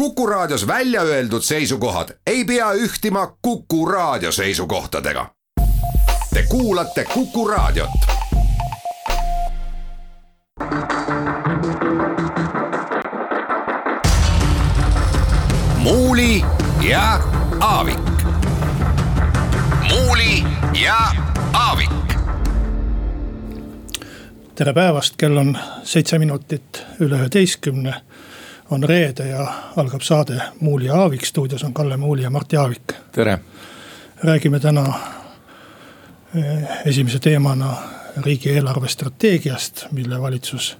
Kuku Raadios välja öeldud seisukohad ei pea ühtima Kuku Raadio seisukohtadega. Te kuulate Kuku Raadiot. muuli ja Aavik. muuli ja Aavik tere päevast, kell on seitse minutit üle üheteistkümne. On reede ja algab saade Muuli ja Aavik, stuudios on Kalle Muuli ja Mart Jaavik. tere. räägime täna eh, esimese teemana riigi eelarvestrateegiast, mille valitsus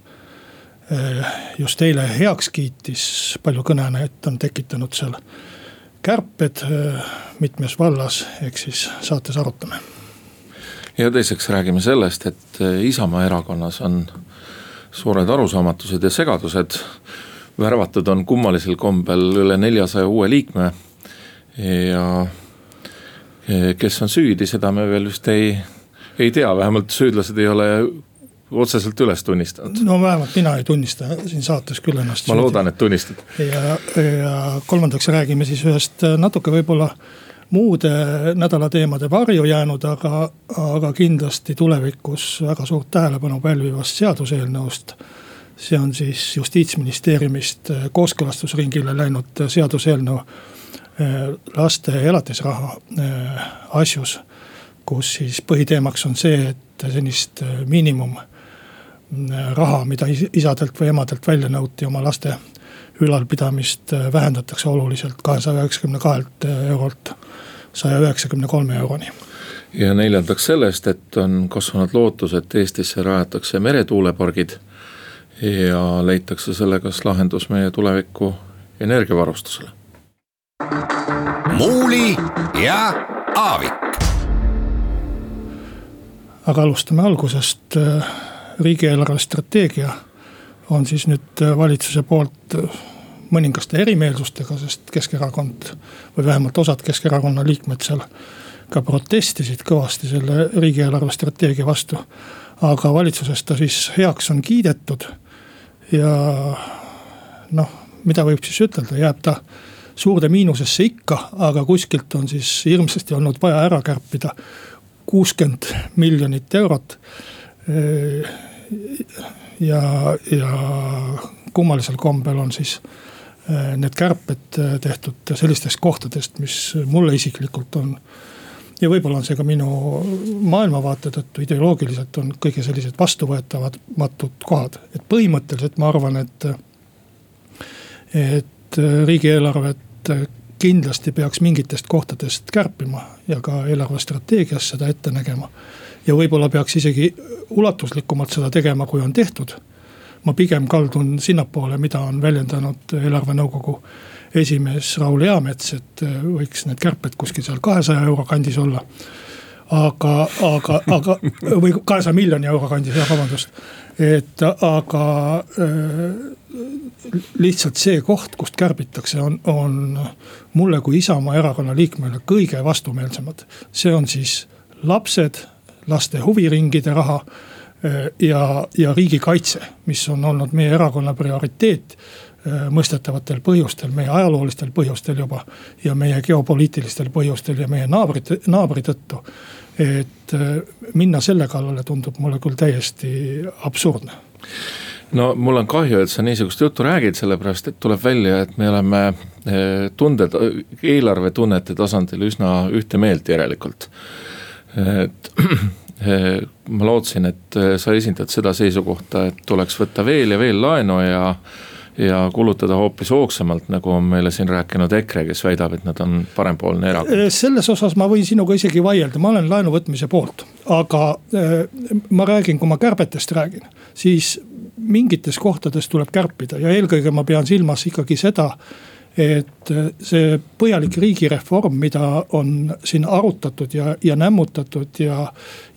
eh, just eile heaks kiitis. palju kõneainet on tekitanud seal kärped eh, mitmes vallas, ehk siis saates arutame ja teiseks räägime sellest, et Isamaa erakonnas on suured arusaamatused ja segadused. Värvatud on kummalisel kombel üle neljasaja uue liikme. ja eh, kes on süüdi, seda me veel vist ei, ei tea, vähemalt süüdlased ei ole otseselt üles tunnistanud. no vähemalt mina ei tunnista siin saates küll ennast. ma loodan, et tunnistad. ja, ja kolmandaks räägime siis ühest natuke võib-olla muude nädalateemade varju jäänud, aga, aga kindlasti tulevikus väga suurt tähelepanu pälvivast seaduseelnõust. See on siis justiitsministeeriumist kooskõlastusringile läinud seaduseelnõu eh, laste elatisraha asjus. kus siis põhiteemaks on see, et senist eh, miinimum raha, mida isadelt või emadelt välja nõuti oma laste ülalpidamist vähendatakse oluliselt kahesaja üheksakümne kahelt eurolt saja üheksakümne kolme euroni. ja neljandaks sellest, et on kasvanud lootus, et Eestisse rajatakse meretuulepargid ja leitakse sellega siis lahendus meie tuleviku energiavarustusele. muuli ja Aavik. aga alustame algusest. riigieelarve strateegia on siis nüüd valitsuse poolt mõningaste erimeelsustega, sest Keskerakond või vähemalt osad Keskerakonna liikmed seal ka protestisid kõvasti selle riigieelarve strateegia vastu. aga valitsuses ta siis heaks on kiidetud ja noh, mida võib siis ütelda, jääb ta suurde miinusesse ikka, aga kuskilt on siis hirmsasti olnud vaja ära kärpida kuuskümmend miljonit eurot. ja, ja kummalisel kombel on siis Äh, need kärped äh, tehtud sellistest kohtadest, mis mulle isiklikult on. Ja võib-olla on see ka minu maailmavaate tõttu ideoloogiliselt on kõige sellised vastuvõetamatud kohad, et põhimõtteliselt ma arvan, et. et riigieelarvet kindlasti peaks mingitest kohtadest kärpima ja ka eelarvestrateegias seda ette nägema. ja võib-olla peaks isegi ulatuslikumalt seda tegema, kui on tehtud ma pigem kaldun sinnapoole, mida on väljendanud eelarvenõukogu esimees Raul Eamets, et äh, võiks need kärped kuskil seal kahesaja euro kandis olla. aga, aga, aga või kahesaja miljoni euro kandis, jah, vabandust. et aga äh, lihtsalt see koht, kust kärbitakse, on, on mulle kui Isamaa erakonna liikmele kõige vastumeelsemad. see on siis lapsed, laste huviringide raha Äh, ja, ja riigikaitse, mis on olnud meie erakonna prioriteet mõistetavatel põhjustel, meie ajaloolistel põhjustel juba. ja meie geopoliitilistel põhjustel ja meie naabrite, naabri tõttu. et äh, minna selle kallale tundub mulle küll täiesti absurdne no mul on kahju, et sa niisugust juttu räägid, sellepärast et tuleb välja, et me oleme tunded, eelarvetunnete tasandil üsna ühte meelt järelikult. et ma lootsin, et sa esindad seda seisukohta, et tuleks võtta veel ja veel laenu ja ja kulutada hoopis hoogsamalt, nagu on meile siin rääkinud EKRE, kes väidab, et nad on parempoolne erakond. Eh, selles osas ma võin sinuga isegi vaielda, ma olen laenu võtmise poolt, aga ma räägin, kui ma kärbetest räägin, siis mingites kohtades tuleb kärpida ja eelkõige ma pean silmas ikkagi seda et äh, see põhjalik riigireform, mida on siin arutatud ja, ja nämmutatud ja,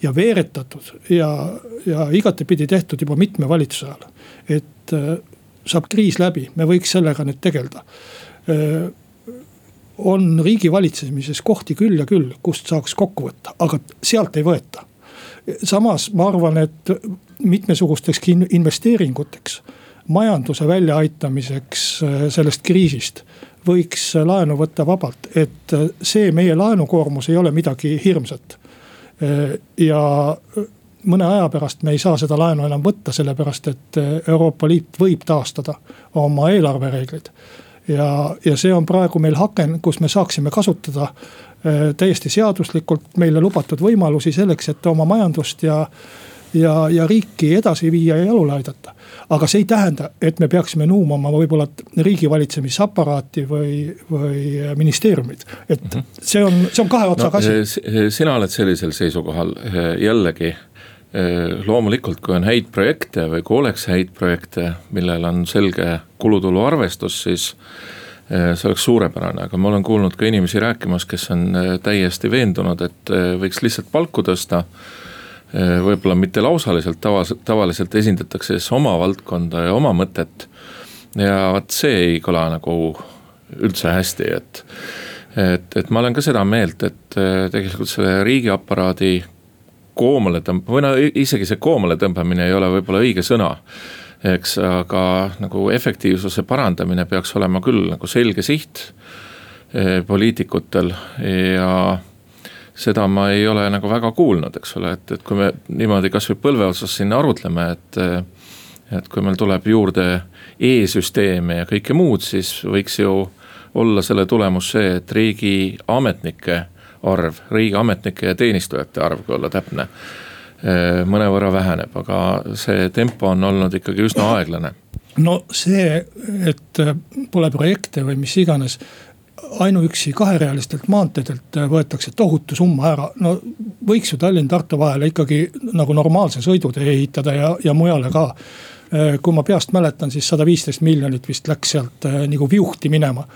ja veeretatud ja, ja igatepidi tehtud juba mitme valitsuse ajal. et äh, saab kriis läbi, me võiks sellega nüüd tegeleda. On riigi valitsemises kohti küll ja küll, kust saaks kokku võtta, aga sealt ei võeta. samas ma arvan, et mitmesugusteks investeeringuteks majanduse väljaaitamiseks sellest kriisist võiks laenu võtta vabalt, et see meie laenukoormus ei ole midagi hirmsat. ja mõne aja pärast me ei saa seda laenu enam võtta, sellepärast et Euroopa Liit võib taastada oma eelarvereeglid. ja, ja see on praegu meil aken, kus me saaksime kasutada täiesti seaduslikult meile lubatud võimalusi selleks, et oma majandust ja ja, ja riiki edasi viia ja jalule aidata. aga see ei tähenda, et me peaksime nuumama võib-olla riigivalitsemisaparaati või, või ministeeriumid. et mhm. see on, see on kahe otsaga no, asi. sina oled sellisel seisukohal jällegi loomulikult, kui on häid projekte või kui oleks häid projekte, millel on selge kulutulu arvestus, siis see oleks suurepärane, aga ma olen kuulnud ka inimesi rääkimas, kes on täiesti veendunud, et võiks lihtsalt palku tõsta võib-olla mitte lausaliselt, tavas-, tavaliselt esindatakse siis oma valdkonda ja oma mõtet. ja vot see ei kõla nagu üldse hästi, et, et, et ma olen ka seda meelt, et tegelikult selle riigiaparaadi koomale tõmb-, või no isegi see koomale tõmbamine ei ole võib-olla õige sõna. eks, aga nagu efektiivsuse parandamine peaks olema küll nagu selge siht äh, poliitikutel ja seda ma ei ole nagu väga kuulnud, eks ole, et, et kui me niimoodi kasvõi põlve otsas siin arutleme, et. et kui meil tuleb juurde e-süsteeme ja kõike muud, siis võiks ju olla selle tulemus see, et riigiametnike arv, riigiametnike ja teenistujate arv, kui olla täpne. mõnevõrra väheneb, aga see tempo on olnud ikkagi üsna aeglane no see, et pole projekte või mis iganes ainuüksi kaherealistelt maanteedelt äh, võetakse tohutu summa ära, no võiks ju Tallinn-Tartu vahele ikkagi nagu normaalse sõidutee ehitada ja, ja mujale ka. Äh, kui ma peast mäletan, siis sada viisteist miljonit vist läks sealt äh, nagu viuhti minema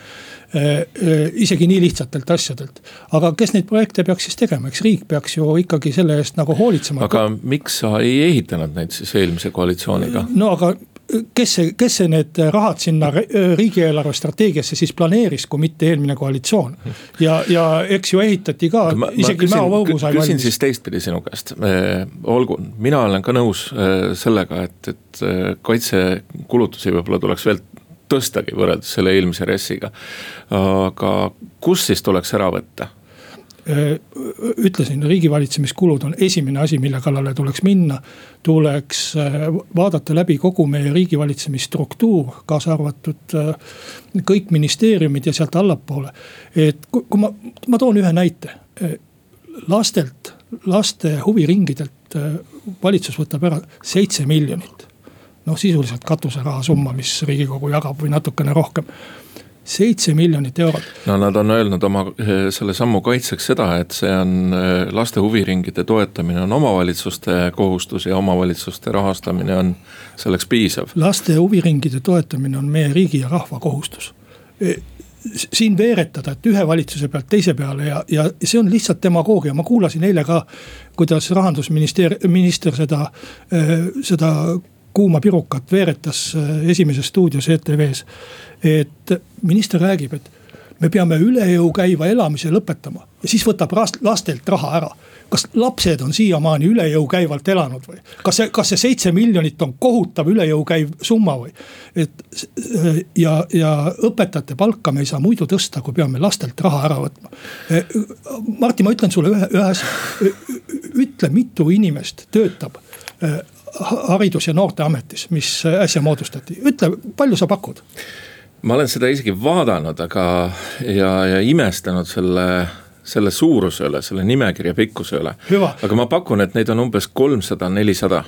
isegi nii lihtsatelt asjadelt. aga kes neid projekte peaks siis tegema, eks riik peaks ju ikkagi selle eest nagu hoolitsema. aga miks sa ei ehitanud neid siis eelmise koalitsiooniga? no aga kes see, kes see need rahad sinna riigieelarve strateegiasse siis planeeris, kui mitte eelmine koalitsioon. ja, ja eks ju ehitati ka, isegi Mäo-Võugu sai valmis. küsin siis teistpidi sinu käest, olgu, mina olen ka nõus äh, sellega, et, et äh, kaitsekulutusi võib-olla tuleks veel tõstagi võrreldes selle eelmise RES-iga. aga kust siis tuleks ära võtta? Äh, ütlesin, riigivalitsemiskulud on esimene asi, mille kallale tuleks minna. tuleks äh, vaadata läbi kogu meie riigivalitsemisstruktuur, kaasa arvatud äh, kõik ministeeriumid ja sealt allapoole. et kui, ma, ma toon ühe näite. lastelt, laste huviringidelt valitsus võtab ära seitse miljonit. noh, sisuliselt katuseraha summa, mis riigikogu jagab või natukene rohkem seitse miljonit eurot. no nad on öelnud oma eh, selle sammu kaitseks seda, et see on eh, laste huviringide toetamine on omavalitsuste kohustus ja omavalitsuste rahastamine on selleks piisav. laste huviringide toetamine on meie riigi ja rahva kohustus e, siin veeretada, et ühe valitsuse pealt teise peale ja, ja see on lihtsalt demagoogia, ma kuulasin eile ka. kuidas rahandusministeer-, minister seda, seda kuuma pirukat veeretas e, Esimeses stuudios ETV-s et minister räägib, et me peame üle jõu käiva elamise lõpetama ja siis võtab lastelt raha ära. kas lapsed on siiamaani üle jõu käivalt elanud või? kas see, kas see seitse miljonit on kohutav üle jõu käiv summa või? et ja, ja õpetajate palka me ei saa muidu tõsta, kui peame lastelt raha ära võtma. Martin, ma ütlen sulle ühe, ühe asja. ütle, mitu inimest töötab haridus- ja noorteametis, mis äsja moodustati, ütle, palju sa pakud? ma olen seda isegi vaadanud, aga ja, ja imestanud selle, selle suuruse üle, selle nimekirja pikkuse üle. aga ma pakun, et neid on umbes kolmsada, nelisada,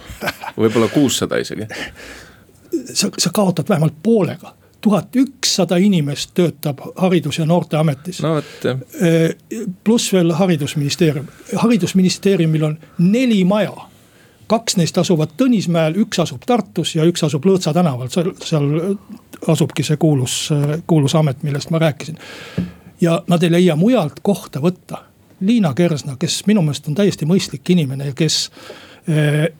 võib-olla kuussada isegi. sa, sa kaotad vähemalt poolega tuhat ükssada inimest töötab Haridus- ja Noorteametis. no jah. pluss veel haridusministeerium, haridusministeeriumil on neli maja kaks neist asuvad Tõnismäel, üks asub Tartus ja üks asub Lõõtsa tänaval, seal, seal asubki see kuulus, kuulus amet, millest ma rääkisin. ja nad ei leia mujalt kohta võtta. Liina Kersna, kes minu meelest on täiesti mõistlik inimene ja kes eh,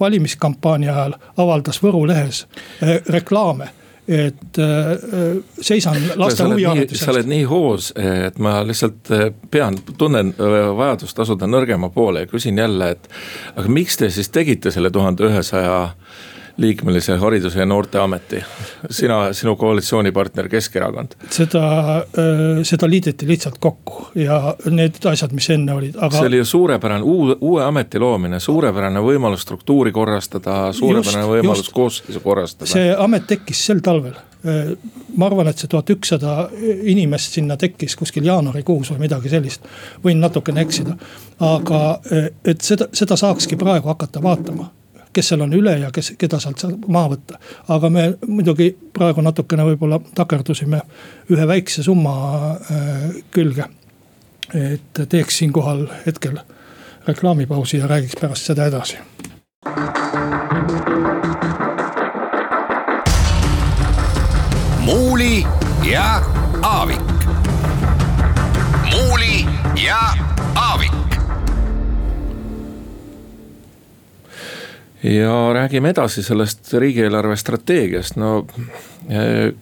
valimiskampaania ajal avaldas Võru lehes eh, reklaame et äh, seisan laste huvihariduse eest. sa oled nii hoos, et ma lihtsalt äh, pean, tunnen äh, vajadust asuda nõrgema poole ja küsin jälle, et. aga miks te siis tegite selle tuhande ühesaja liikmelise hariduse ja noorteameti. sina, sinu koalitsioonipartner Keskerakond. seda, äh, seda liideti lihtsalt kokku ja need asjad, mis enne olid, aga. see oli ju suurepärane uue, uue ameti loomine, suurepärane võimalus struktuuri korrastada, suurepärane just, võimalus koosseisu korrastada. see amet tekkis sel talvel äh, ma arvan, et see tuhat ükssada inimest sinna tekkis kuskil jaanuarikuus või midagi sellist. võin natukene eksida, aga äh, et seda, seda saakski praegu hakata vaatama kes seal on üle ja kes, keda sealt saab maha võtta. aga me muidugi praegu natukene võib-olla takerdusime ühe väikse summa äh, külge. et teeks siinkohal hetkel reklaamipausi ja räägiks pärast seda edasi. muuli ja Aavik. muuli ja ja räägime edasi sellest riigieelarve strateegiast, no äh,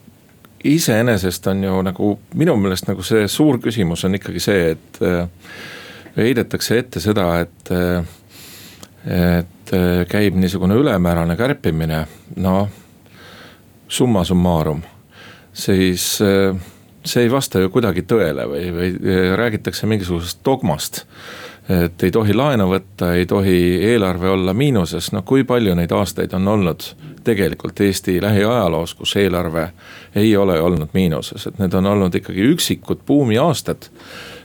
iseenesest on ju nagu minu meelest nagu see suur küsimus on ikkagi see, et äh, heidetakse ette seda, et, äh, et käib niisugune ülemäärane kärpimine, noh summa summarum, siis see ei vasta ju kuidagi tõele või, või räägitakse mingisugusest dogmast et ei tohi laenu võtta, ei tohi eelarve olla miinuses, no kui palju neid aastaid on olnud tegelikult Eesti lähiajaloos, kus eelarve ei ole olnud miinuses, et need on olnud ikkagi üksikud buumiaastad.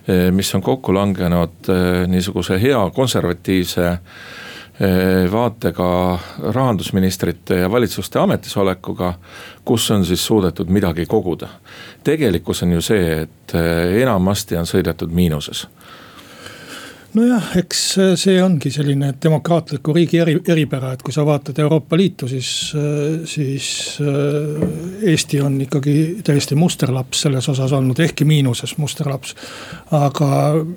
Eh, mis on kokku langenud eh, niisuguse hea konservatiivse eh, vaatega rahandusministrite ja valitsuste ametisolekuga, kus on siis suudetud midagi koguda. tegelikkus on ju see, et enamasti on sõidetud miinuses nojah, eks see ongi selline demokraatliku riigi eri, eripära, et kui sa vaatad Euroopa Liitu, siis, siis äh, Eesti on ikkagi täiesti musterlaps selles osas olnud, ehkki miinuses musterlaps. aga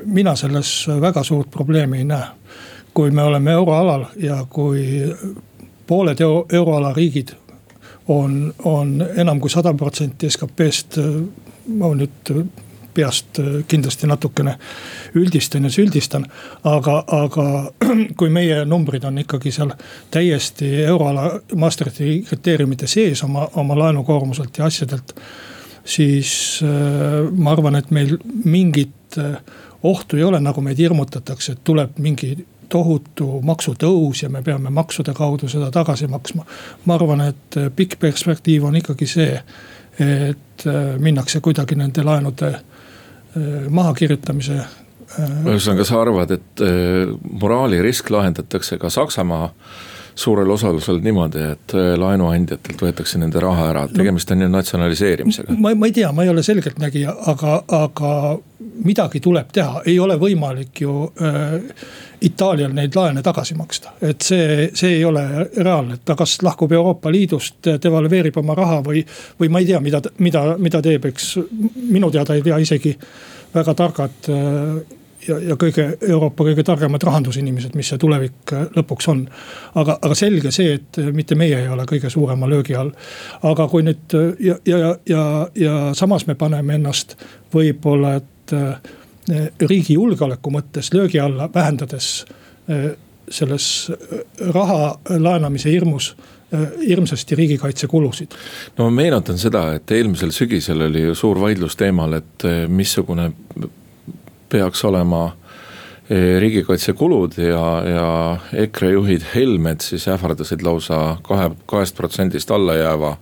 mina selles väga suurt probleemi ei näe. kui me oleme euroalal ja kui pooled euro, euroala riigid on, on enam kui sada protsenti SKP-st, ma nüüd peast äh, kindlasti natukene üldistan ja süldistan. aga, aga kui meie numbrid on ikkagi seal täiesti euroala Maastrichti kriteeriumite sees oma, oma laenukoormuselt ja asjadelt. siis äh, ma arvan, et meil mingit äh, ohtu ei ole, nagu meid hirmutatakse, et tuleb mingi tohutu maksutõus ja me peame maksude kaudu seda tagasi maksma. ma arvan, et pikk perspektiiv on ikkagi see, et minnakse kuidagi nende laenude mahakirjutamise. Äh, ühesõnaga, sa arvad, et äh, moraalirisk lahendatakse ka Saksamaa suurel osalusel niimoodi, et laenuandjatelt võetakse nende raha ära, tegemist on ju natsionaliseerimisega. ma, ma ei tea, ma ei ole selgeltnägija, aga, aga midagi tuleb teha, ei ole võimalik ju äh, Itaalial neid laene tagasi maksta. et see, see ei ole reaalne, ta kas lahkub Euroopa Liidust, devalveerib oma raha või, või ma ei tea, mida, mida, mida teeb, eks minu teada ei tea isegi väga targad äh, ja, ja kõige Euroopa kõige targemad rahandusinimesed, mis see tulevik äh, lõpuks on. aga, aga selge see, et äh, mitte meie ei ole kõige suurema löögi all. aga kui nüüd ja, ja, ja, ja samas me paneme ennast võib-olla, et riigi julgeoleku mõttes löögi alla, vähendades selles raha laenamise hirmus hirmsasti riigikaitsekulusid. no ma meenutan seda, et eelmisel sügisel oli ju suur vaidlus teemal, et missugune peaks olema e, riigikaitsekulud ja, ja EKRE juhid Helmed siis ähvardasid lausa kahe, kahest protsendist alla jääva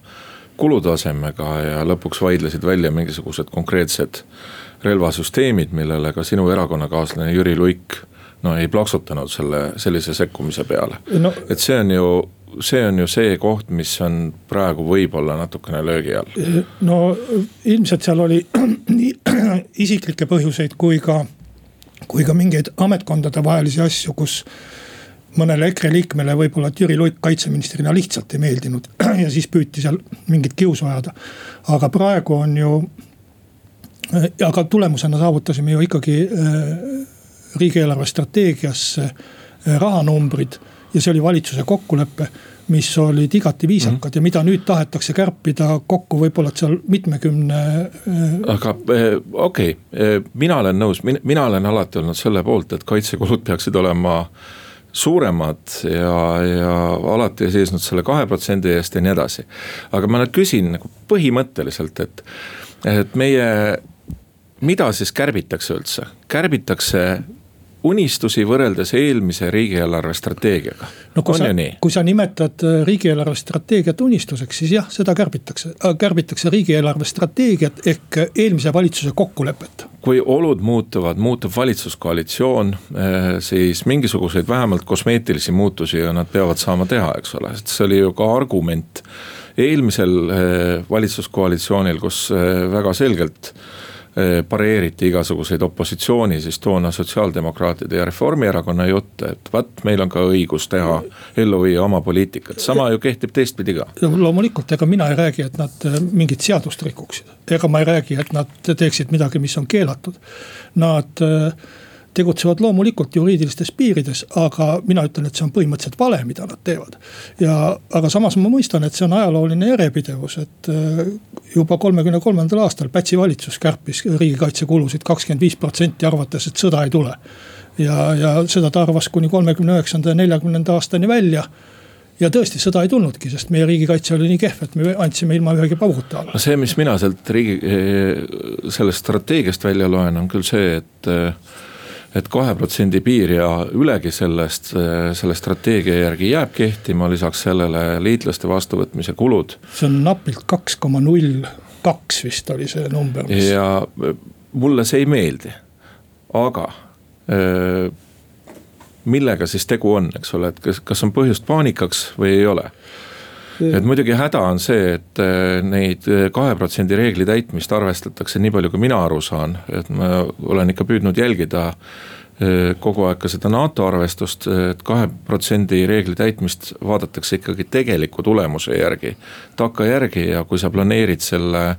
kulutasemega ja lõpuks vaidlesid välja mingisugused konkreetsed relvasüsteemid, millele ka sinu erakonnakaaslane Jüri Luik no ei plaksutanud selle, sellise sekkumise peale no,. et see on ju, see on ju see koht, mis on praegu võib-olla natukene löögi all. no ilmselt seal oli nii isiklikke põhjuseid kui ka, kui ka mingeid ametkondade vahelisi asju, kus mõnele EKRE liikmele võib-olla Jüri Luik kaitseministrina lihtsalt ei meeldinud ja siis püüti seal mingit kiusu ajada. aga praegu on ju, aga tulemusena saavutasime ju ikkagi äh, riigieelarve strateegiasse äh, rahanumbrid ja see oli valitsuse kokkulepe mis olid igati viisakad mm -hmm. ja mida nüüd tahetakse kärpida kokku võib-olla seal mitmekümne. Äh, aga äh, okei okay., mina olen nõus, mina olen alati olnud selle poolt, et kaitsekulud peaksid olema suuremad ja, ja alati seisnud selle kahe protsendi eest ja nii edasi. aga ma nüüd küsin nagu põhimõtteliselt, et, et meie, mida siis kärbitakse üldse, kärbitakse unistusi võrreldes eelmise riigieelarve strateegiaga. no kui on sa, kui sa nimetad äh, riigieelarve strateegiat unistuseks, siis jah, seda kärbitakse, äh, kärbitakse riigieelarve strateegiat ehk eelmise valitsuse kokkulepet. kui olud muutuvad, muutub valitsuskoalitsioon, äh, siis mingisuguseid vähemalt kosmeetilisi muutusi nad peavad saama teha, eks ole, sest see oli ju ka argument eelmisel valitsuskoalitsioonil, kus väga selgelt pareeriti igasuguseid opositsiooni siis toona sotsiaaldemokraatide ja Reformierakonna jutte, et vaat, meil on ka õigus teha, ellu viia oma poliitikat, sama ju kehtib teistpidi ka. loomulikult, ega mina ei räägi, et nad eh, mingit seadust rikuksid, ega ma ei räägi, et nad teeksid midagi, mis on keelatud. Nad äh, tegutsevad loomulikult juriidilistes piirides, aga mina ütlen, et see on põhimõtteliselt vale, mida nad teevad. ja, aga samas ma mõistan, et see on ajalooline järjepidevus, et äh, juba kolmekümne kolmandal aastal Pätsi valitsus kärpis riigikaitsekulusid kakskümmend viis protsenti, arvates, et sõda ei tule. ja, ja seda ta arvas kuni kolmekümne üheksanda ja neljakümnenda aastani välja ja tõesti, sõda ei tulnudki, sest meie riigikaitse oli nii kehv, et me andsime ilma ühegi pauguta alla. no see, mis mina sealt riigi, sellest strateegiast välja loen, on küll see, et et kahe protsendi piir ja ülegi sellest, selle strateegia järgi jääb kehtima, lisaks sellele liitlaste vastuvõtmise kulud. see on napilt kaks koma null kaks vist oli see number mis.... ja mulle see ei meeldi, aga millega siis tegu on, eks ole, et kas, kas on põhjust paanikaks või ei ole et muidugi häda on see, et äh, neid äh, kahe protsendi reegli täitmist arvestatakse nii palju, kui mina aru saan, et ma olen ikka püüdnud jälgida äh, kogu aeg ka seda NATO arvestust et, et kahe protsendi reegli täitmist vaadatakse ikkagi tegeliku tulemuse järgi. takkajärgi ja kui sa planeerid selle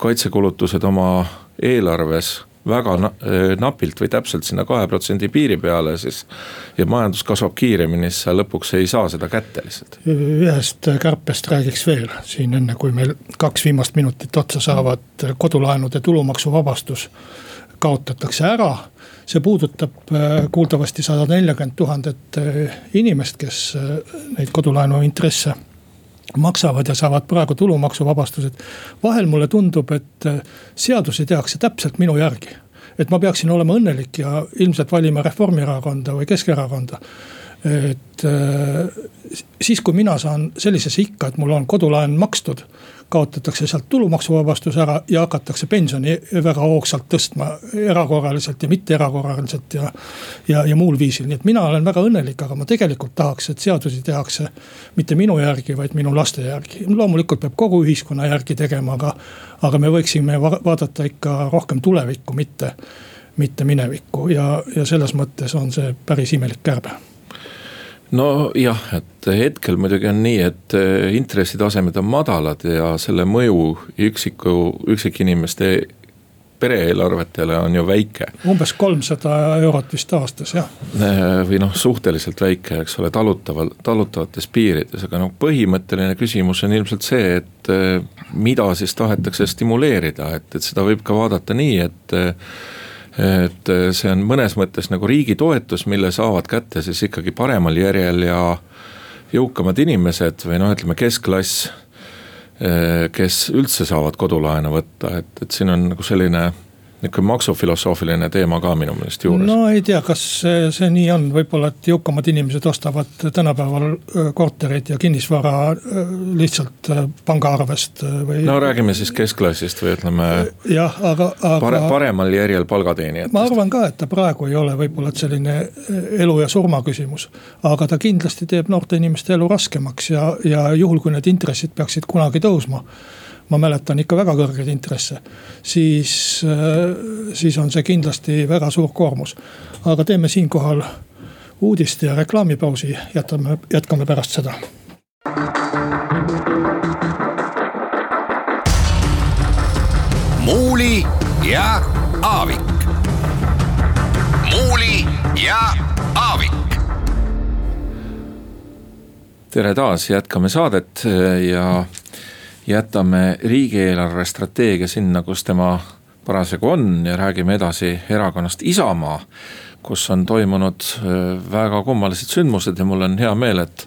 kaitsekulutused oma eelarves väga eh, napilt või täpselt sinna kahe protsendi piiri peale, siis. ja majandus kasvab kiiremini, siis sa lõpuks ei saa seda kätte lihtsalt. ühest kärpest räägiks veel siin enne, kui meil kaks viimast minutit otsa saavad, kodulaenude tulumaksuvabastus kaotatakse ära. see puudutab eh, kuuldavasti sada neljakümmet tuhandet eh, inimest, kes neid kodulaenu intresse maksavad ja saavad praegu tulumaksuvabastused. vahel mulle tundub, et äh, seadusi tehakse täpselt minu järgi. et ma peaksin olema õnnelik ja ilmselt valima Reformierakonda või Keskerakonda. et äh, siis, kui mina saan sellisesse ikka, et mul on kodulaen makstud kaotatakse sealt tulumaksuvabastus ära ja hakatakse pensioni väga hoogsalt tõstma erakorraliselt ja mitte erakorraliselt ja. ja, ja muul viisil, nii et mina olen väga õnnelik, aga ma tegelikult tahaks, et seadusi tehakse mitte minu järgi, vaid minu laste järgi. loomulikult peab kogu ühiskonna järgi tegema, aga, aga me võiksime vaadata ikka rohkem tulevikku, mitte, mitte minevikku ja, ja selles mõttes on see päris imelik kärbe nojah, et hetkel muidugi on nii, et eh, intressitasemed on madalad ja selle mõju üksiku, üksikinimeste pere-eelarvetele on ju väike. umbes kolmsada eurot vist aastas jah. Eh, või noh, suhteliselt väike, eks ole, talutaval, talutavates piirides, aga noh, põhimõtteline küsimus on ilmselt see, et eh, mida siis tahetakse stimuleerida, et, et seda võib ka vaadata nii, et et eh, see on mõnes mõttes nagu riigi toetus, mille saavad kätte siis ikkagi paremal järjel ja jõukamad inimesed või noh, ütleme keskklass. Eh, kes üldse saavad kodulaenu võtta, et, et siin on nagu selline nihuke maksufilosoofiline teema ka minu meelest juures. no ei tea, kas see, nii on, võib-olla, et jõukamad inimesed ostavad tänapäeval korterid ja kinnisvara lihtsalt pangaarvest või. no räägime siis keskklassist või ütleme. jah, aga, aga pare,. paremal järjel palgateenijatest. ma arvan ka, et ta praegu ei ole võib-olla selline elu ja surma küsimus. aga ta kindlasti teeb noorte inimeste elu raskemaks ja, ja juhul, kui need intressid peaksid kunagi tõusma ma mäletan ikka väga kõrgeid intresse. siis, äh, siis on see kindlasti väga suur koormus. aga teeme siinkohal uudiste ja reklaamipausi, jätame, jätkame pärast seda. muuli ja Aavik. muuli ja Aavik tere taas, jätkame saadet ja jätame riigieelarve strateegia sinna, kus tema parasjagu on ja räägime edasi erakonnast Isamaa kus on toimunud väga kummalised sündmused ja mul on hea meel, et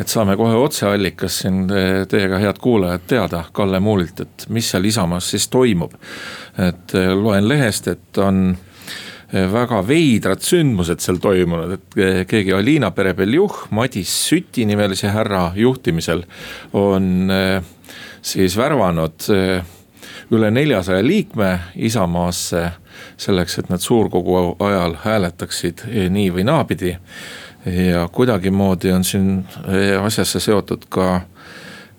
et saame kohe otseallikas siin teiega, head kuulajad, teada Kalle Muulilt, et mis seal Isamaas siis toimub. et loen lehest, et on väga veidrad sündmused seal toimunud, et keegi Alina Perebeljuh, Madis Süti nimelise härra juhtimisel on siis värvanud üle neljasaja liikme Isamaasse selleks, et nad suurkogu ajal hääletaksid nii või naapidi. ja kuidagimoodi on siin asjasse seotud ka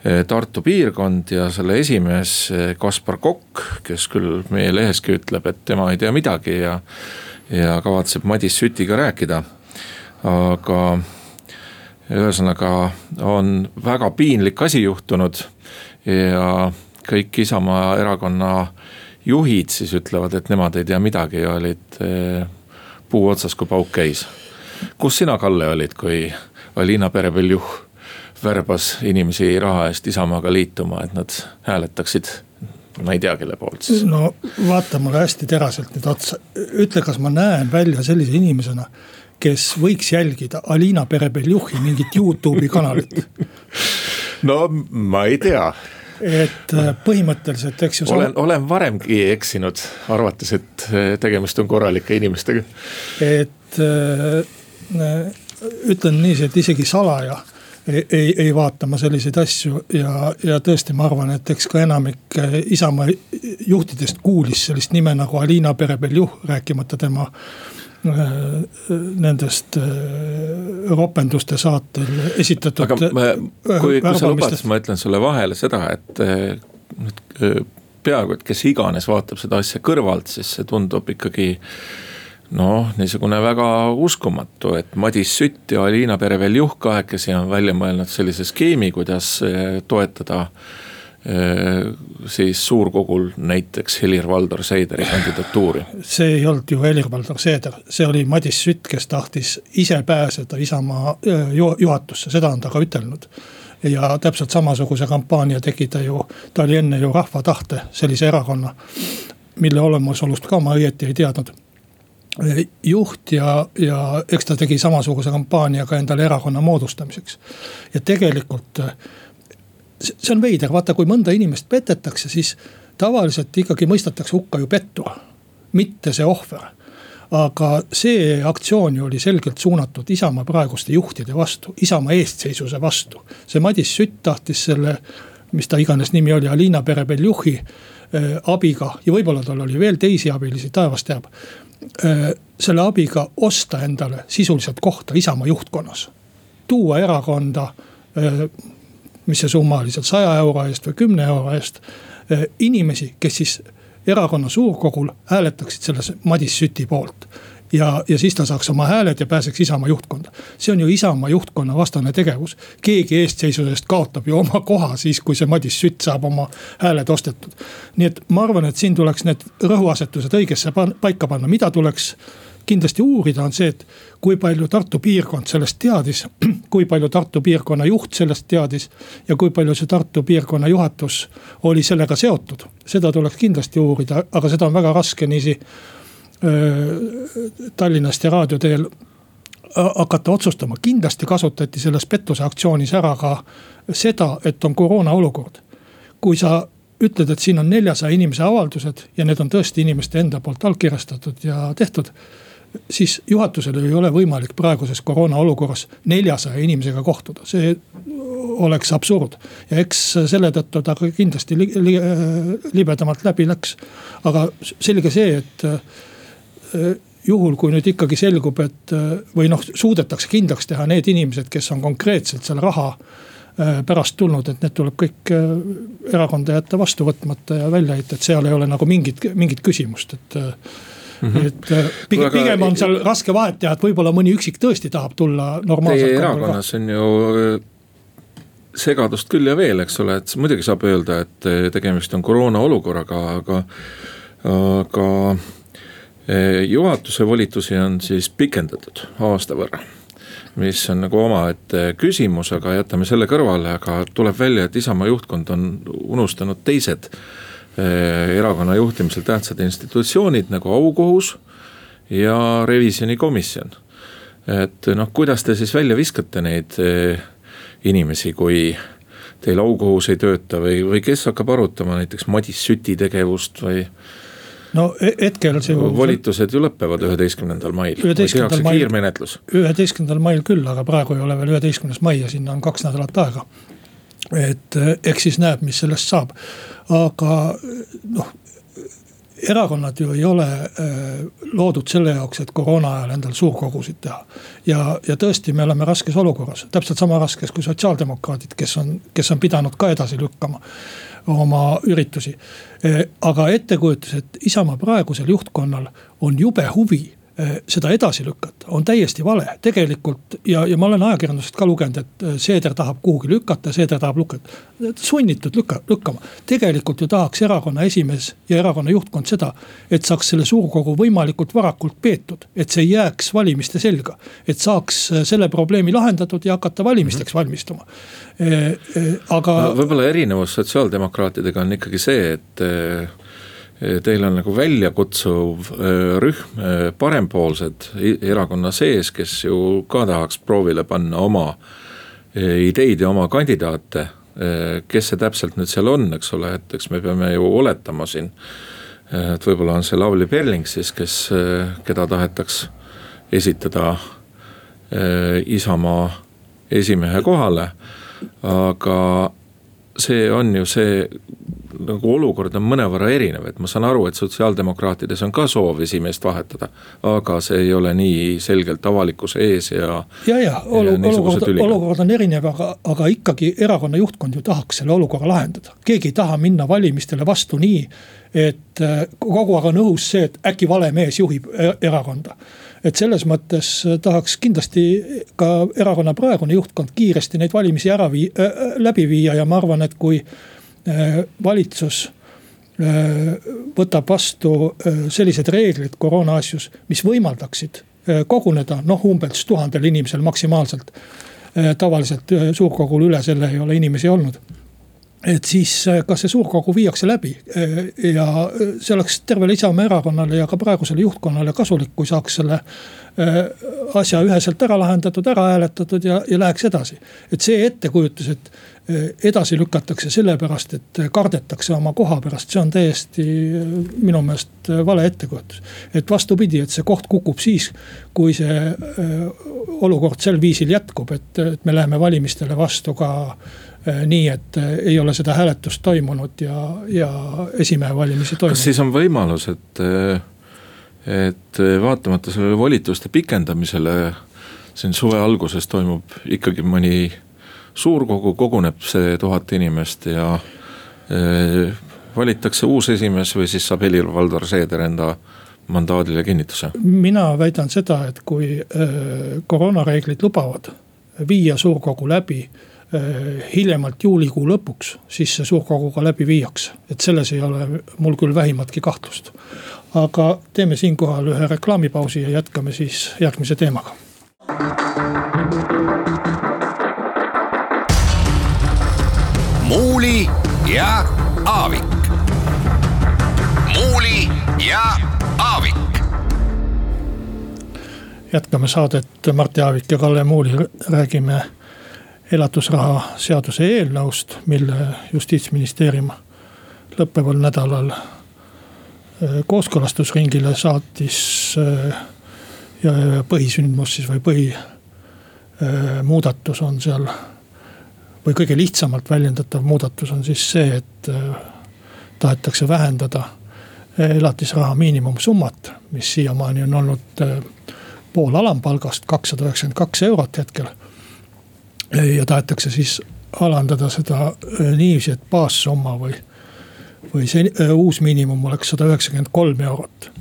eh, Tartu piirkond ja selle esimees eh, Kaspar Kokk, kes küll meie leheski ütleb, et tema ei tea midagi ja, ja kavatseb Madis Sütiga rääkida. aga ühesõnaga on väga piinlik asi juhtunud ja kõik Isamaa erakonna juhid siis ütlevad, et nemad ei tea midagi ja olid eh, puu otsas, kui pauk käis. kus sina, Kalle, olid, kui Alina Perebeljuh värbas inimesi raha eest Isamaaga liituma, et nad hääletaksid ma ei tea, kelle poolt siis. no vaata mulle hästi teraselt nüüd otsa, ütle, kas ma näen välja sellise inimesena, kes võiks jälgida Alina Perebeljuhi mingit Youtube'i kanalit no ma ei tea et äh, põhimõtteliselt, eks ju. olen, olen varemgi eksinud, arvates, et äh, tegemist on korralike inimestega. et äh, ütlen niiviisi, et isegi salaja ei, ei, ei vaata ma selliseid asju ja, ja tõesti, ma arvan, et eks ka enamik Isamaa juhtidest kuulis sellist nime nagu Alina Perebeljuh, rääkimata tema Äh, nendest äh, ropenduste saatel esitatud. aga ma, kui, kui sa lubad, siis ma ütlen sulle vahele seda, et nüüd peaaegu, et kes iganes vaatab seda asja kõrvalt, siis see tundub ikkagi noh, niisugune väga uskumatu, et Madis Sütt ja Alina Pereveljuh kahekesi on välja mõelnud sellise skeemi, kuidas toetada äh, Äh, siis suurkogul näiteks Helir-Valdor Seederi kandidatuuri. see ei olnud ju Helir-Valdor Seeder, see oli Madis Sütt, kes tahtis ise pääseda Isamaa äh, juhatusse, seda on ta ka ütelnud. ja täpselt samasuguse kampaania tegi ta ju, ta oli enne ju Rahva Tahte sellise erakonna, mille olemasolust ka ma õieti ei teadnud juht ja, ja eks ta tegi samasuguse kampaania ka endale erakonna moodustamiseks. ja tegelikult see on veider, vaata, kui mõnda inimest petetakse, siis tavaliselt ikkagi mõistetakse hukka ju pettur, mitte see ohver aga see aktsioon ju oli selgelt suunatud Isamaa praeguste juhtide vastu, Isamaa eestseisuse vastu. see Madis Sütt tahtis selle, mis ta iganes nimi oli, Alina Perebeljuhi äh, abiga ja võib-olla tal oli veel teisi abilisi, taevas teab äh,. selle abiga osta endale sisuliselt kohta Isamaa juhtkonnas, tuua erakonda äh, mis see summa oli seal saja euro eest või kümne euro eest. Eh, inimesi, kes siis erakonna suurkogul hääletaksid selles Madis Süti poolt ja, ja siis ta saaks oma hääled ja pääseks Isamaa juhtkonda. see on ju Isamaa juhtkonna vastane tegevus. keegi eestseisusest kaotab ju oma koha siis, kui see Madis Sütt saab oma hääled ostetud. nii et ma arvan, et siin tuleks need rõhuasetused õigesse paika panna, mida tuleks kindlasti uurida, on see, et kui palju Tartu piirkond sellest teadis. kui palju Tartu piirkonna juht sellest teadis ja kui palju see Tartu piirkonna juhatus oli sellega seotud. seda tuleks kindlasti uurida, aga seda on väga raske niiviisi Tallinnast ja raadio teel hakata otsustama, kindlasti kasutati selles pettuse aktsioonis ära ka seda, et on koroona olukord. kui sa ütled, et siin on neljasaja inimese avaldused ja need on tõesti inimeste enda poolt allkirjastatud ja tehtud siis juhatusel ei ole võimalik praeguses koroona olukorras neljasaja inimesega kohtuda, see oleks absurd. ja eks selle tõttu ta kindlasti li, li, libedamalt läbi läks. aga selge see, et äh, juhul, kui nüüd ikkagi selgub, et äh, või noh, suudetakse kindlaks teha need inimesed, kes on konkreetselt selle raha äh, pärast tulnud, et need tuleb kõik erakonda jätta vastu võtmata ja välja heita, et seal ei ole nagu mingit, mingit küsimust, et Mm -hmm. et äh, pigem, pigem on seal raske vahet teha, et võib-olla mõni üksik tõesti tahab tulla normaalselt. Teie erakonnas on ju äh, segadust küll ja veel, eks ole, et muidugi saab öelda, et äh, tegemist on koroona olukorraga, aga, aga juhatuse volitusi on siis pikendatud aasta võrra mis on nagu omaette küsimus, aga jätame selle kõrvale, aga tuleb välja, et Isamaa juhtkond on unustanud teised erakonna juhtimisel tähtsad institutsioonid nagu aukohus ja revisjonikomisjon. et noh, kuidas te siis välja viskate neid inimesi, kui teil aukohus ei tööta või, või kes hakkab arutama näiteks Madis Süti tegevust või? no e-, hetkel see. volitused ju lõpevad üheteistkümnendal mail, tehakse kiirmenetlus. üheteistkümnendal mail küll, aga praegu ei ole veel üheteistkümnes mai ja sinna on kaks nädalat aega. et eh, eks siis näeb, mis sellest saab, aga noh erakonnad ju ei ole äh, loodud selle jaoks, et koroona ajal endal suurkogusid teha. ja, ja tõesti, me oleme raskes olukorras, täpselt sama raskes kui sotsiaaldemokraadid, kes on, kes on pidanud ka edasi lükkama oma üritusi. Äh, aga ettekujutus, et Isamaa praegusel juhtkonnal on jube huvi seda edasi lükata, on täiesti vale, tegelikult ja, ja ma olen ajakirjandusest ka lugenud, et äh, Seeder tahab kuhugi lükata, Seeder tahab lükata. sunnitud lükka, lükkama, tegelikult ju tahaks erakonna esimees ja erakonna juhtkond seda, et saaks selle suurkogu võimalikult varakult peetud, et see ei jääks valimiste selga. et saaks äh, selle probleemi lahendatud ja hakata valimisteks -hmm. valmistuma e,. E, aga no,. võib-olla erinevus sotsiaaldemokraatidega on ikkagi see, et Teil on nagu väljakutsuv rühm parempoolsed erakonna sees, kes ju ka tahaks proovile panna oma ideid ja oma kandidaate. kes see täpselt nüüd seal on, eks ole, et eks me peame ju oletama siin. et võib-olla on see Lavly Perling siis, kes, keda tahetaks esitada Isamaa esimehe kohale. aga see on ju see nagu olukord on mõnevõrra erinev, et ma saan aru, et sotsiaaldemokraatides on ka soov esimeest vahetada. aga see ei ole nii selgelt avalikkuse ees ja. ja, ja olukord, olukord on erinev, aga, aga ikkagi erakonna juhtkond ju tahaks selle olukorra lahendada. keegi ei taha minna valimistele vastu nii, et äh, kogu aeg on õhus see, et äkki vale mees juhib e-, erakonda et selles mõttes tahaks kindlasti ka erakonna praegune juhtkond kiiresti neid valimisi ära vii- äh,, läbi viia ja ma arvan, et kui Äh, valitsus äh, võtab vastu äh, sellised reeglid koroona asjus, mis võimaldaksid koguneda noh, umbes tuhandel inimesel maksimaalselt. tavaliselt suurkogul üle selle ei ole inimesi olnud et siis ka see suurkogu viiakse läbi ja see oleks tervele Isamaa erakonnale ja ka praegusele juhtkonnale kasulik, kui saaks selle asja üheselt ära lahendatud, ära hääletatud ja, ja läheks edasi. et see ettekujutus, et edasi lükatakse sellepärast, et kardetakse oma koha pärast, see on täiesti minu meelest vale ettekujutus. et vastupidi, et see koht kukub siis, kui see olukord sel viisil jätkub, et, et me läheme valimistele vastu ka nii, et ei ole seda hääletust toimunud ja, ja esimehe valimisi toimunud. kas siis on võimalus, et, et vaatamata sellele volituste pikendamisele siin suve alguses toimub ikkagi mõni suurkogu koguneb see tuhat inimest ja e, valitakse uus esimees või siis saab Helir-Valdor Seeder enda mandaadile kinnituse? mina väidan seda, et kui e, koroonareeglid lubavad viia suurkogu läbi e, hiljemalt juulikuu lõpuks, siis see suurkogu ka läbi viiakse, et selles ei ole mul küll vähimatki kahtlust. aga teeme siinkohal ühe reklaamipausi ja jätkame siis järgmise teemaga. Muuli ja Aavik. muuli ja Aavik. jätkame saadet Mart Jaavik ja Kalle Muuli, räägime elatusraha seaduse eelnõust, mille justiitsministeerium lõppeval nädalal äh, kooskõlastusringile saatis. Äh, ja põhisündmus siis või põhimuudatus äh, on seal või kõige lihtsamalt väljendatav muudatus on siis see, et tahetakse vähendada äh, elatisraha miinimumsummat, mis siiamaani on olnud pool alampalgast, kakssada üheksakümmend kaks eurot hetkel. Ja tahetakse siis alandada seda niiviisi, et baassumma või, või see uus miinimum oleks sada üheksakümmend kolm eurot.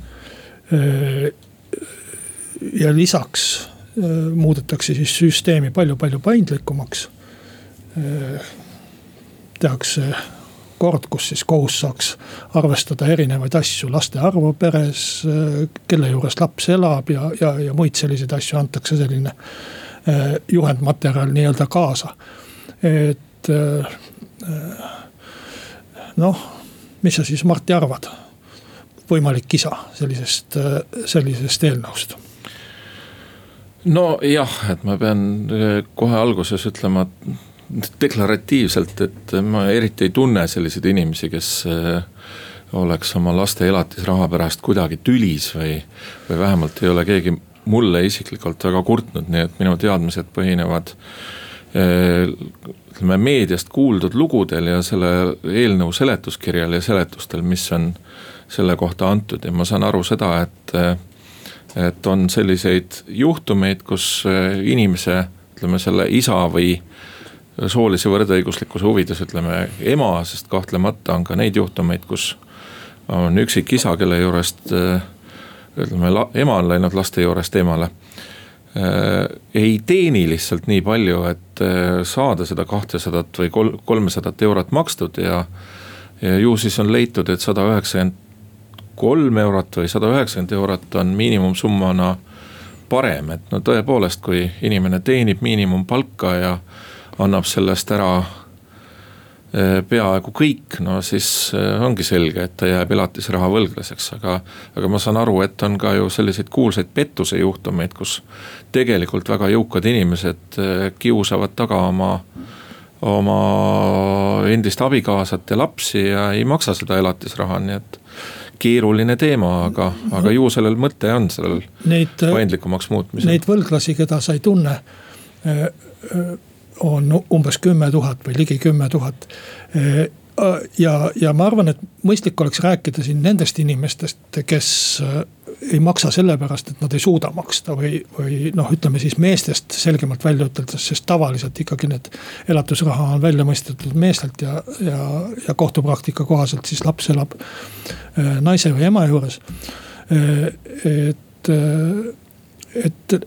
ja lisaks muudetakse siis süsteemi palju-palju paindlikumaks Äh, tehakse kord, kus siis kohus saaks arvestada erinevaid asju, laste arvu peres, äh, kelle juures laps elab ja, ja, ja muid selliseid asju antakse selline äh, juhendmaterjal nii-öelda kaasa. et noh, mis sa siis Martti arvad? võimalik isa sellisest, sellisest eelnõust nojah, et ma pean kohe alguses ütlema deklaratiivselt, et ma eriti ei tunne selliseid inimesi, kes oleks oma laste elatisraha pärast kuidagi tülis või, või vähemalt ei ole keegi mulle isiklikult väga kurtnud, nii et minu teadmised põhinevad ütleme meediast kuuldud lugudel ja selle eelnõu seletuskirjal ja seletustel, mis on selle kohta antud ja ma saan aru seda, et. et on selliseid juhtumeid, kus inimese, ütleme selle isa või soolise võrdõiguslikkuse huvides ütleme ema, sest kahtlemata on ka neid juhtumeid, kus on üksik isa, kelle juurest ütleme, ema on läinud laste juurest eemale Äh, ei teeni lihtsalt nii palju, et äh, saada seda kahtesadat või kol-, kolmesadat eurot makstud ja. ja ju siis on leitud, et sada üheksakümmend kolm eurot või sada üheksakümmend eurot on miinimumsummana parem, et no tõepoolest, kui inimene teenib miinimumpalka ja annab sellest ära peaaegu kõik, no siis äh, ongi selge, et ta jääb elatisraha võlglaseks, aga. aga ma saan aru, et on ka ju selliseid kuulsaid pettuse juhtumeid, kus tegelikult väga jõukad inimesed äh, kiusavad taga oma oma endist abikaasat ja lapsi ja ei maksa seda elatisraha, nii et keeruline teema, aga, aga ju sellel mõte on, sellel neid, paindlikumaks muutmisel. Neid võlglasi, keda sa ei tunne on umbes kümme tuhat või ligi kümme tuhat. ja, ja ma arvan, et mõistlik oleks rääkida siin nendest inimestest, kes äh, ei maksa sellepärast, et nad ei suuda maksta või, või noh, ütleme siis meestest selgemalt välja üteldes, sest tavaliselt ikkagi need elatusraha on välja mõistetud meestelt ja, ja, ja kohtupraktika kohaselt siis laps elab äh, naise või ema juures. Äh, et, et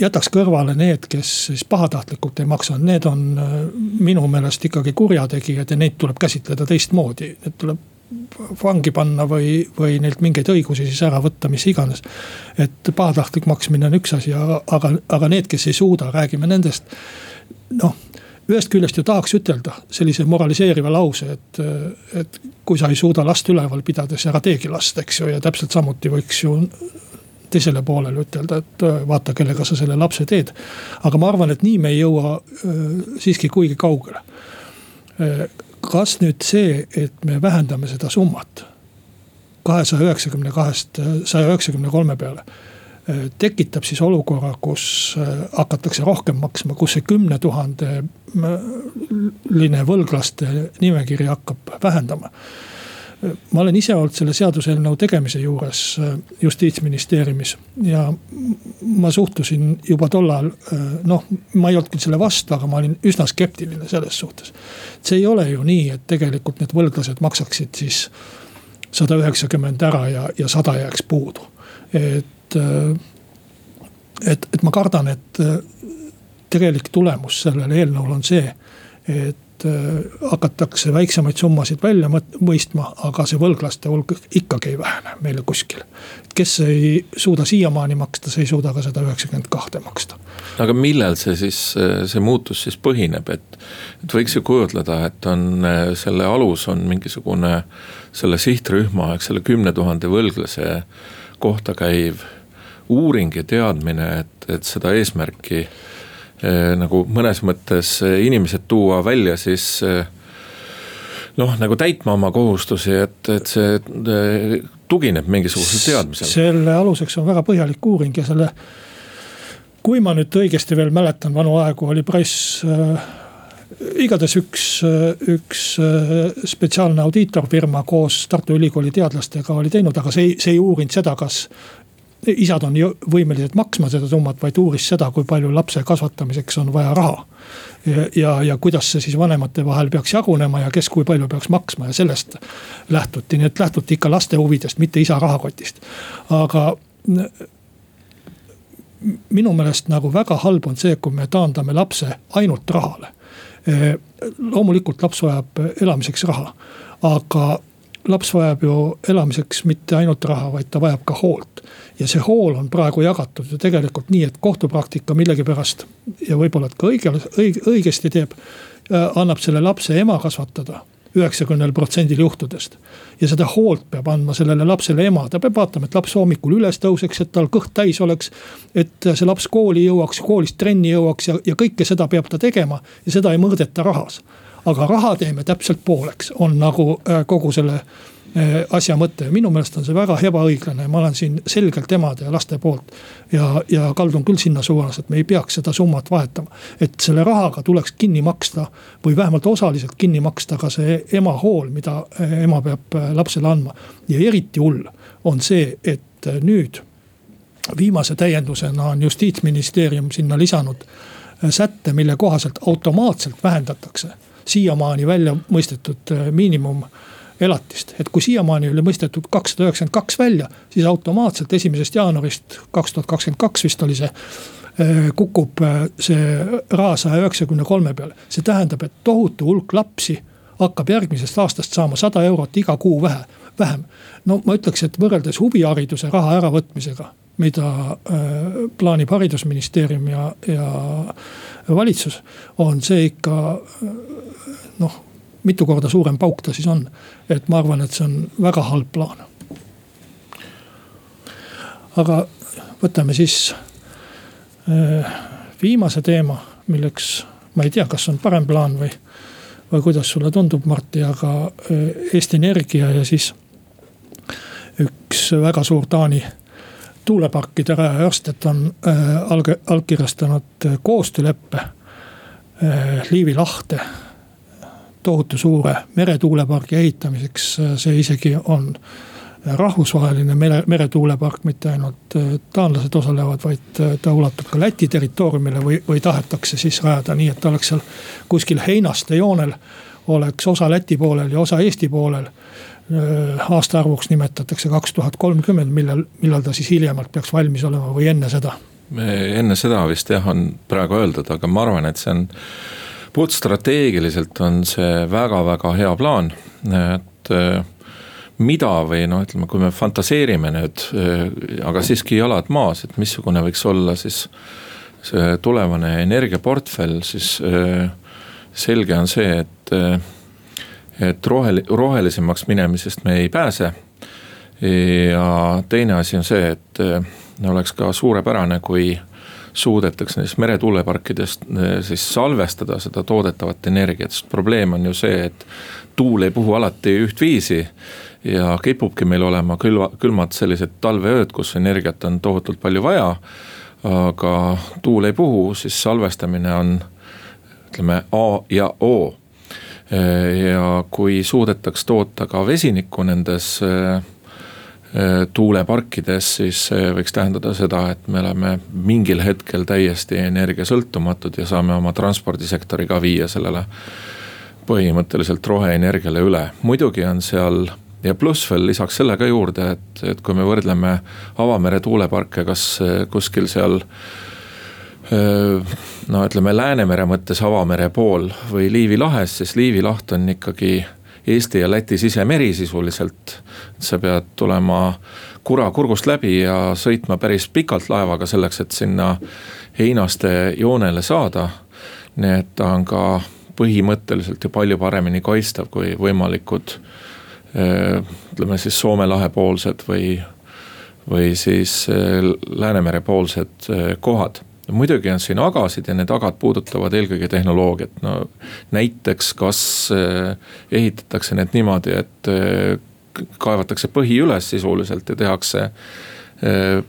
jätaks kõrvale need, kes siis pahatahtlikult ei maksa, need on äh, minu meelest ikkagi kurjategijad ja neid tuleb käsitleda teistmoodi, need tuleb vangi panna või, või neilt mingeid õigusi siis ära võtta, mis iganes. et pahatahtlik maksmine on üks asi, aga, aga need, kes ei suuda, räägime nendest. noh, ühest küljest ju tahaks ütelda sellise moraliseeriva lause, et, et kui sa ei suuda last üleval pidada, siis ära teegi last, eks ju, ja täpselt samuti võiks ju teisele poolele ütelda, et äh, vaata, kellega sa selle lapse teed. aga ma arvan, et nii me ei jõua äh, siiski kuigi kaugele. Äh, kas nüüd see, et me vähendame seda summat kahesaja üheksakümne kahest saja üheksakümne kolme peale tekitab siis olukorra, kus hakatakse rohkem maksma, kus see kümne tuhande võlglaste nimekiri hakkab vähendama ma olen ise olnud selle seaduseelnõu tegemise juures äh, justiitsministeeriumis ja ma suhtusin juba tollal, äh, noh, ma ei olnud küll selle vastu, aga ma olin üsna skeptiline selles suhtes. see ei ole ju nii, et tegelikult need võlglased maksaksid siis sada üheksakümmend ära ja, ja sada jääks puudu. et, äh, et, et ma kardan, et tegelik tulemus sellel eelnõul on see, et Äh, hakatakse väiksemaid summasid välja mõistma, aga see võlglaste hulk ikkagi ei vähene meile kuskil. kes ei suuda siiamaani maksta, see ei suuda ka seda üheksakümmend kahte maksta. aga millel see siis, see muutus siis põhineb, et, et võiks ju kujutleda, et on selle alus on mingisugune selle sihtrühma, eks selle kümne tuhande võlglase kohta käiv uuring ja teadmine, et, et seda eesmärki nagu mõnes mõttes eh, inimesed tuua välja siis eh, noh, nagu täitma oma kohustusi, et, et see tugineb mingisugusele teadmisele. selle aluseks on väga põhjalik uuring ja selle, kui ma nüüd õigesti veel mäletan vanu aegu, oli Price äh, igatahes üks, üks spetsiaalne audiitorfirma koos Tartu Ülikooli teadlastega oli teinud, aga see ei, see ei uurinud seda, kas isad on võimelised maksma seda summat, vaid uuris seda, kui palju lapse kasvatamiseks on vaja raha. ja, ja, ja kuidas see siis vanemate vahel peaks jagunema ja kes kui palju peaks maksma ja sellest lähtuti, nii et lähtuti ikka laste huvidest, mitte isa rahakotist. aga minu meelest nagu väga halb on see, kui me taandame lapse ainult rahale. loomulikult laps vajab elamiseks raha, aga laps vajab ju elamiseks mitte ainult raha, vaid ta vajab ka hoolt. ja see hool on praegu jagatud ju tegelikult nii, et kohtupraktika millegipärast ja võib-olla, et ka õige, õige, õigesti teeb. Äh, annab selle lapse ema kasvatada üheksakümnel protsendil juhtudest. ja seda hoolt peab andma sellele lapsele ema, ta peab vaatama, et laps hommikul üles tõuseks, et tal kõht täis oleks. et see laps kooli jõuaks, koolist trenni jõuaks ja, ja kõike seda peab ta tegema ja seda ei mõõdeta rahas. Aga raha teeme täpselt pooleks, on nagu äh, kogu selle Eh, asja mõte minu meelest on see väga ebaõiglane, ma olen siin selgelt emade ja laste poolt. ja, ja kaldun küll sinna suunas, et me ei peaks seda summat vahetama. et selle rahaga tuleks kinni maksta või vähemalt osaliselt kinni maksta ka see ema hool, mida eh, ema peab lapsele andma. ja eriti hull on see, et nüüd viimase täiendusena on justiitsministeerium sinna lisanud sätte, mille kohaselt automaatselt vähendatakse siiamaani välja mõistetud miinimum elatist. et kui siiamaani oli mõistetud kakssada üheksakümmend kaks välja, siis automaatselt esimesest jaanuarist kaks tuhat kakskümmend kaks vist oli see äh, kukub äh, see raha saja üheksakümne kolme peale. see tähendab, et tohutu hulk lapsi hakkab järgmisest aastast saama sada eurot iga kuu vähe, vähem. no ma ütleks, et võrreldes huvihariduse raha äravõtmisega, mida äh, plaanib haridusministeerium ja, ja valitsus, on see ikka äh, noh mitu korda suurem pauk ta siis on. et ma arvan, et see on väga halb plaan. aga võtame siis äh, viimase teema, milleks ma ei tea, kas on parem plaan või, või kuidas sulle tundub, Martti, aga äh, Eesti Energia ja siis üks väga suur Taani tuuleparkide rajaja Ørsted on äh, allkirjastanud koostööleppe Liivi lahte tohutu suure meretuulepargi ehitamiseks, see isegi on rahvusvaheline mere, meretuulepark, mitte ainult äh, taanlased osalevad, vaid äh, ta ulatub ka Läti territooriumile või, või tahetakse siis rajada nii, et ta oleks seal kuskil heinaste joonel. oleks osa Läti poolel ja osa Eesti poolel. Äh, aastaarvuks nimetatakse kaks tuhat kolmkümmend, millal, millal ta siis hiljemalt peaks valmis olema või enne seda? enne seda vist jah, on praegu öeldud, aga ma arvan, et see on puhtstrateegiliselt on see väga-väga hea plaan, et äh, mida või noh, ütleme, kui me fantaseerime nüüd, äh, aga siiski jalad maas, et missugune võiks olla siis see tulevane energiaportfell, siis äh, selge on see, et, et rohel-, rohelisemaks minemisest me ei pääse. ja teine asi on see, et oleks ka suurepärane, kui suudetakse nendest meretuuleparkidest eh, siis salvestada seda toodetavat energiat, sest probleem on ju see, et tuul ei puhu alati ühtviisi. ja kipubki meil olema külva, külmad sellised talveööd, kus energiat on tohutult palju vaja. aga tuul ei puhu, siis salvestamine on ütleme A ja O. Eh, ja kui suudetaks toota ka vesinikku nendes eh, tuuleparkides, siis see võiks tähendada seda, et me oleme mingil hetkel täiesti energiasõltumatud ja saame oma transpordisektori ka viia sellele põhimõtteliselt roheenergiale üle. muidugi on seal ja pluss veel lisaks selle ka juurde, et, et kui me võrdleme avamere tuuleparke, kas kuskil seal äh, no ütleme Läänemere mõttes avamere pool või Liivi lahes, siis Liivi laht on ikkagi Eesti ja Läti sisemeri sisuliselt. sa pead tulema kura kurgust läbi ja sõitma päris pikalt laevaga selleks, et sinna heinaste joonele saada. nii et ta on ka põhimõtteliselt ju palju paremini kaitstav kui võimalikud eh, ütleme siis Soome lahe poolsed või, või siis eh, Läänemere poolsed eh, kohad muidugi on siin agasid ja need agad puudutavad eelkõige tehnoloogiat, no näiteks kas eh, ehitatakse need niimoodi, et eh, kaevatakse põhi üles sisuliselt ja tehakse eh,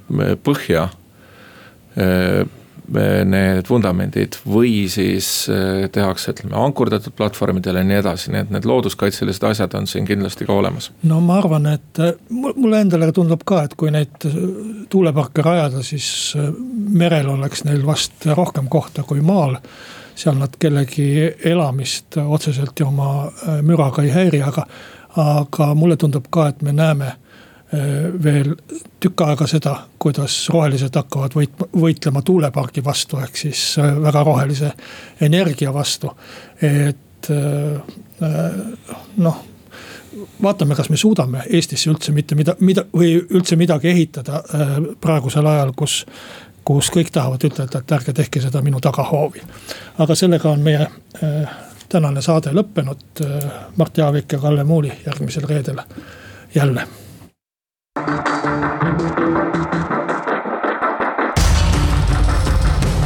põhja need vundamendid või siis äh, tehakse, ütleme ankurdatud platvormidele ja nii edasi, nii et need looduskaitselised asjad on siin kindlasti ka olemas. no ma arvan, et äh, mulle endale tundub ka, et kui neid tuuleparke rajada, siis merel oleks neil vast rohkem kohta kui maal seal nad kellegi elamist otseselt ju oma müraga ei häiri, aga, aga mulle tundub ka, et me näeme veel tükk aega seda, kuidas rohelised hakkavad võit-, võitlema tuulepargi vastu, ehk siis äh, väga rohelise energia vastu. et äh, noh, vaatame, kas me suudame Eestisse üldse mitte mida, mida või üldse midagi ehitada praegusel ajal, kus kus kõik tahavad ütelda, et ärge tehke seda minu tagahoovi. aga sellega on meie tänane saade lõppenud. Mart Jaavik ja Kalle Muuli järgmisel reedel jälle.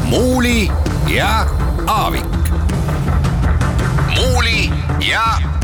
Muuli ja Aavik. muuli ja